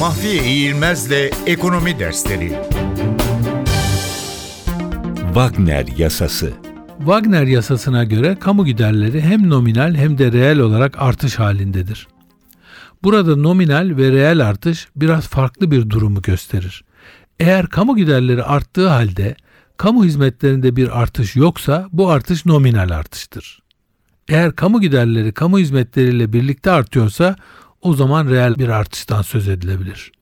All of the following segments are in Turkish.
Mahfiye İğilmez'le Ekonomi Dersleri Wagner Yasası Wagner yasasına göre kamu giderleri hem nominal hem de reel olarak artış halindedir. Burada nominal ve reel artış biraz farklı bir durumu gösterir. Eğer kamu giderleri arttığı halde kamu hizmetlerinde bir artış yoksa bu artış nominal artıştır. Eğer kamu giderleri kamu hizmetleriyle birlikte artıyorsa o zaman reel bir artıştan söz edilebilir.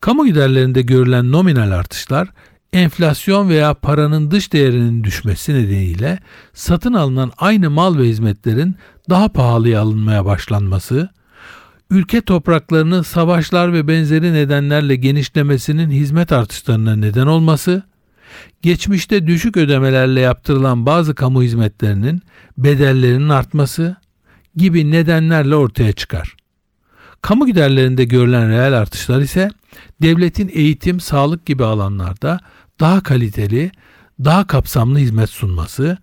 Kamu giderlerinde görülen nominal artışlar enflasyon veya paranın dış değerinin düşmesi nedeniyle satın alınan aynı mal ve hizmetlerin daha pahalıya alınmaya başlanması, ülke topraklarının savaşlar ve benzeri nedenlerle genişlemesinin hizmet artışlarına neden olması, geçmişte düşük ödemelerle yaptırılan bazı kamu hizmetlerinin bedellerinin artması gibi nedenlerle ortaya çıkar. Kamu giderlerinde görülen reel artışlar ise devletin eğitim, sağlık gibi alanlarda daha kaliteli, daha kapsamlı hizmet sunması,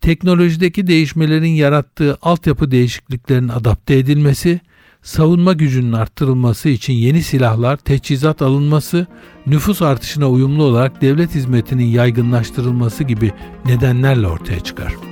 teknolojideki değişmelerin yarattığı altyapı değişikliklerinin adapte edilmesi, savunma gücünün arttırılması için yeni silahlar, teçhizat alınması, nüfus artışına uyumlu olarak devlet hizmetinin yaygınlaştırılması gibi nedenlerle ortaya çıkar.